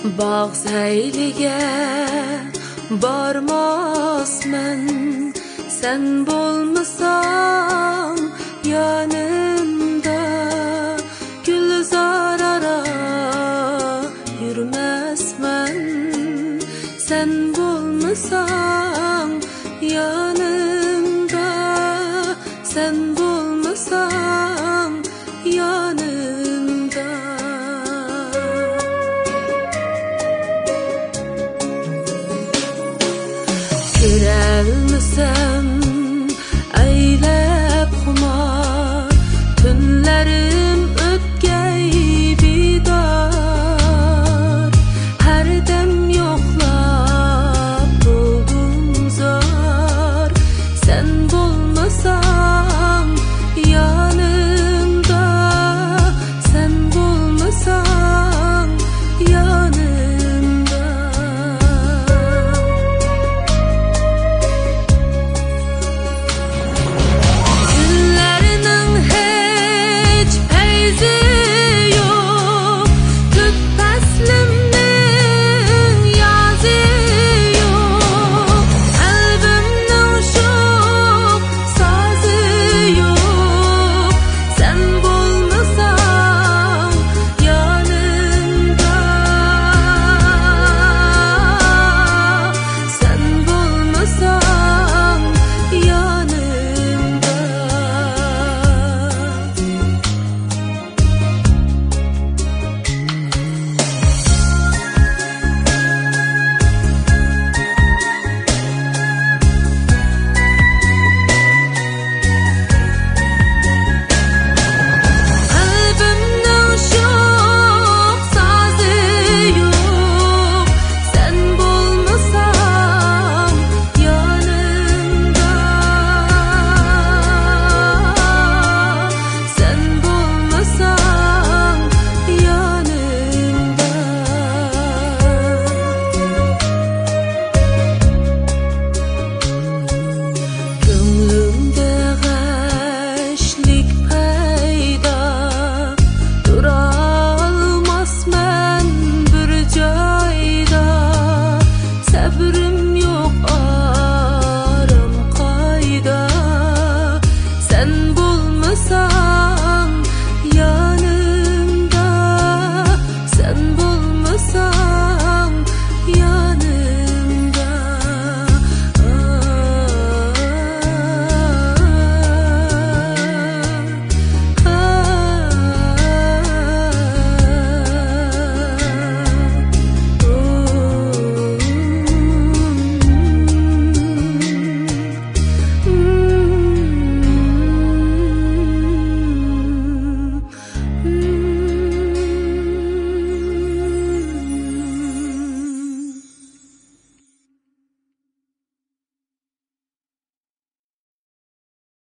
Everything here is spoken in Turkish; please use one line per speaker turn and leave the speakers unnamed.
Bağ səyliyə barmaz mən Sən bolmasan yanımda Gülzar ara yürümez mən Sən bolmasan Görəlmisəm